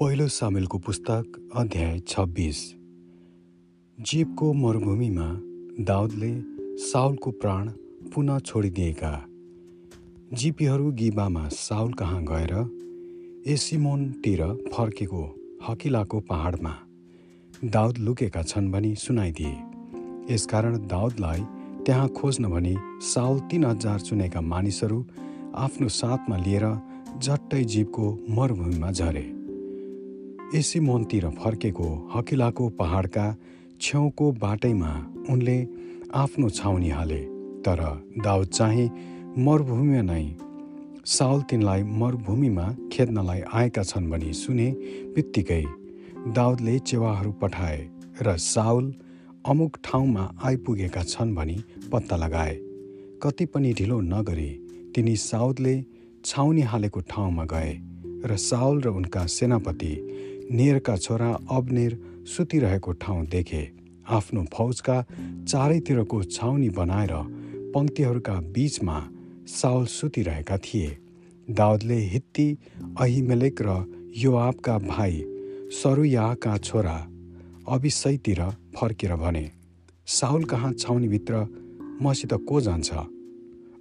पहिलो सामेलको पुस्तक अध्याय छब्बिस। जीवको मरुभूमिमा दाउदले साउलको प्राण पुनः छोडिदिएका। जिपीहरू गिबामा साउल कहाँ गएर? एसिमोनतिर फर्केको हकिलाको पहाडमा दाउद लुकेका छन् भनी सुनाइदिए। यसकारण दाउदलाई त्यहाँ खोज्न भनी साउल तिन हजार चुनेका मानिसहरू आफ्नो साथमा लिएर झट्टै जीवको मरुभूमिमा झरे। एसिमोनतिर फर्केको हकिलाको पहाडका छेउको बाटैमा उनले आफ्नो छाउनी हाले तर दाउद चाहिँ मरुभूमिमा नै साउल तिनलाई मरुभूमिमा खेद्नलाई आएका छन् भनी सुने बित्तिकै दाउदले चेवाहरू पठाए र साउल अमुक ठाउँमा आइपुगेका छन् भनी पत्ता लगाए। कति पनि ढिलो नगरी तिनी साउदले छाउनी हालेको ठाउँमा गए र साउल र उनका सेनापति नेरका छोरा अबनेर सुतिरहेको ठाउँ देखे। आफ्नो फौजका चारैतिरको छाउनी बनाएर पङ्क्तिहरूका बिचमा साउल सुतिरहेका थिए। दाउदले हित्ती अहिमेलेक र युवाबका भाइ सरुयाका छोरा अभिषयतिर फर्केर भने साउल कहाँ छाउनीभित्र? मसित को जान्छ?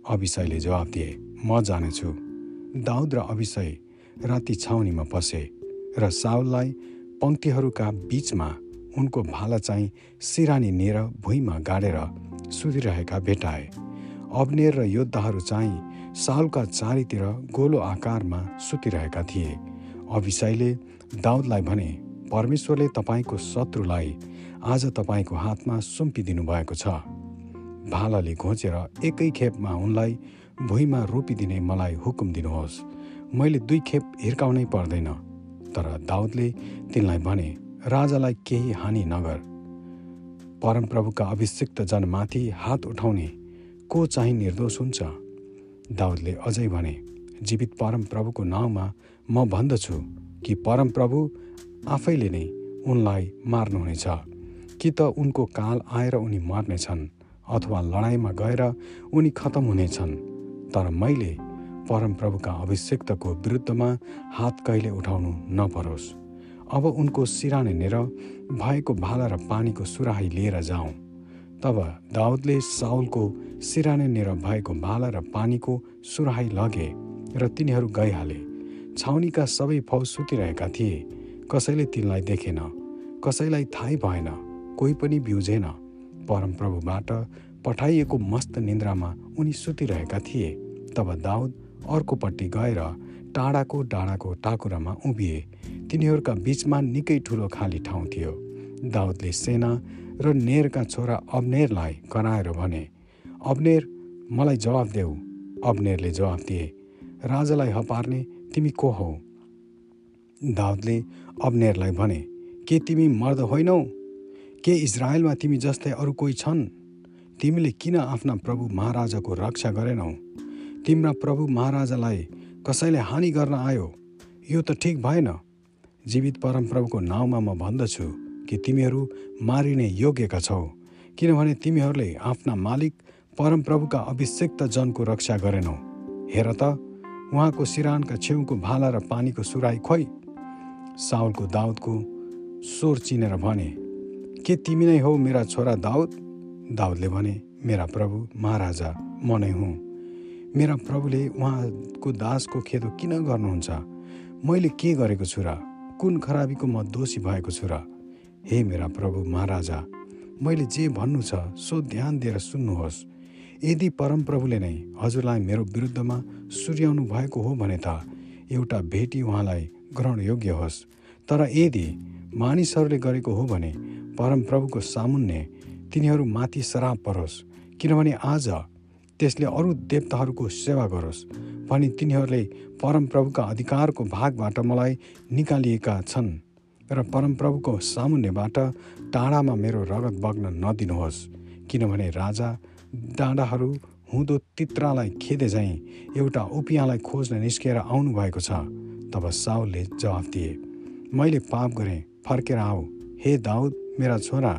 अभिषयले जवाब दिए म जानेछु। दाउद र अभिषय राति छाउनीमा पसे। र साउललाई पङ्क्तिहरूका बिचमा उनको भाला चाहिँ सिरानी नेर भुइँमा गाडेर सुतिरहेका भेटाए। अब्नेर र योद्धाहरू चाहिँ साउलका चारैतिर गोलो आकारमा सुतिरहेका थिए। अभिषयले दाउदलाई भने परमेश्वरले तपाईँको शत्रुलाई आज तपाईँको हातमा सुम्पिदिनु भएको छ। भालाले घोचेर एकै खेपमा उनलाई भुइँमा रोपिदिने मलाई हुकुम दिनुहोस्। मैले दुई खेप हिर्काउनै पर्दैन। तर दाउदले तिनलाई भने राजालाई केही हानि नगर। परमप्रभुका अभिषिक्त जनमाथि हात उठाउने को चाहिँ निर्दोष हुन्छ? दाउदले अझै भने जीवित परमप्रभुको नाउँमा म भन्दछु कि परमप्रभु आफैले नै उनलाई मार्नुहुनेछ। कि त उनको काल आएर उनी मर्नेछन् अथवा लडाइँमा गएर उनी खतम हुनेछन्। तर मैले परमप्रभुका अभिषेक्तको विरुद्धमा हात कहिले उठाउनु नपरोस्। अब उनको सिरानेर भएको भाला र पानीको सुराही लिएर जाउँ। तब दाउदले साउलको सिरानेर भएको भाला र पानीको सुराही लगे र तिनीहरू गइहाले। छाउनीका सबै फौज सुतिरहेका थिए। कसैले तिनलाई देखेन कसैलाई थाहै भएन कोही पनि बिउजेन। परमप्रभुबाट पठाइएको मस्त निन्द्रामा उनी सुतिरहेका थिए। तब दाउद अर्कोपट्टि गएर टाढाको डाँडाको टाकुरामा उभिए। तिनीहरूका बिचमा निकै ठुलो खाली ठाउँ थियो। दाउदले सेना र नेरका छोरा अब्नेरलाई कराएर भने अब्नेर मलाई जवाब देऊ। अब्नेरले जवाब दिए राजालाई हपार्ने तिमी को हौ? दाउदले अब्नेरलाई भने के तिमी मर्द होइनौ? के इजरायलमा तिमी जस्तै अरू कोही छन्? तिमीले किन आफ्ना प्रभु महाराजाको रक्षा गरेनौ? तिम्रा प्रभु महाराजालाई कसैले हानि गर्न आयो यो त ठिक भएन। जीवित परमप्रभुको नाउँमा म भन्दछु कि तिमीहरू मारिने योग्यका छौ किनभने तिमीहरूले आफ्ना मालिक परमप्रभुका अभिषेक्त जनको रक्षा गरेनौ। हेर त उहाँको सिरानका छेउको भाला र पानीको सुराई खोइ। साउलको दाउदको स्वर चिनेर भने के तिमी नै हौ मेरा छोरा दाउद? दाउदले भने मेरा प्रभु महाराजा म नै हुँ। मेरा प्रभुले उहाँको दासको खेदो किन गर्नुहुन्छ? मैले के गरेको छु र? कुन खराबीको म दोषी भएको छु र? हे मेरा प्रभु महाराजा मैले जे भन्नु छ सो ध्यान दिएर सुन्नुहोस्। यदि परमप्रभुले नै हजुरलाई मेरो विरुद्धमा सुर्याउनु भएको हो भने त एउटा भेटी उहाँलाई ग्रहण योग्य होस्। तर यदि मानिसहरूले गरेको हो भने परमप्रभुको सामुन्ने तिनीहरू माथि श्राप परोस् किनभने आज त्यसले अरू देवताहरूको सेवा गरोस् भनी तिनीहरूले परमप्रभुका अधिकारको भागबाट मलाई निकालिएका छन् र परमप्रभुको सामुन्यबाट टाढामा मेरो रगत बग्न नदिनुहोस् किनभने राजा डाँडाहरू हुँदो तित्रालाई खेदे झैँ एउटा उपियाँलाई खोज्न निस्किएर आउनुभएको छ तब साउलले जवाफ दिए मैले पाप गरेँ फर्केर आऊ। हे दाउद मेरा छोरा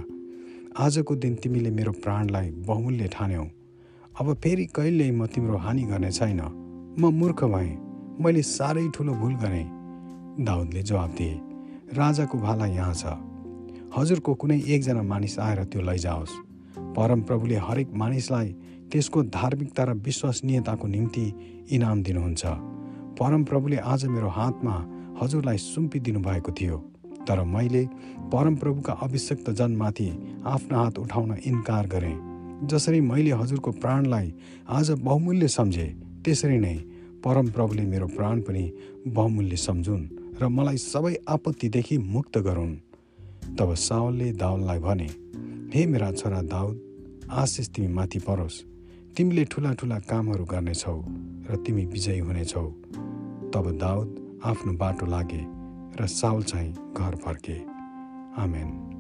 आजको दिन तिमीले मेरो प्राणलाई बहुमूल्य ठान्यौ। अब फेरि कहिल्यै म तिम्रो हानि गर्ने छैन। म मूर्ख भएँ। मैले साह्रै ठुलो भुल गरेँ। दाउदले जवाब दिए राजाको भाला यहाँ छ। हजुरको कुनै एकजना मानिस आएर त्यो लैजाओस्। परमप्रभुले हरेक मानिसलाई त्यसको धार्मिकता र विश्वसनीयताको निम्ति इनाम दिनुहुन्छ। परमप्रभुले आज मेरो हातमा हजुरलाई सुम्पिदिनु भएको थियो। तर मैले परमप्रभुका अभिषक्त जनमाथि आफ्नो हात उठाउन इन्कार गरेँ। जसरी मैले हजुरको प्राणलाई आज बहुमूल्य सम्झेँ त्यसरी नै परमप्रभुले मेरो प्राण पनि बहुमूल्य सम्झुन् र मलाई सबै आपत्तिदेखि मुक्त गरून्। तब सावलले दाउदलाई भने हे मेरा छोरा दाउद आशिष तिमी माथि परोस्। तिमीले ठुला ठुला कामहरू गर्नेछौ र तिमी विजयी हुनेछौ। तब दाउद आफ्नो बाटो लागे र साउल चाहिँ घर फर्के। आमेन।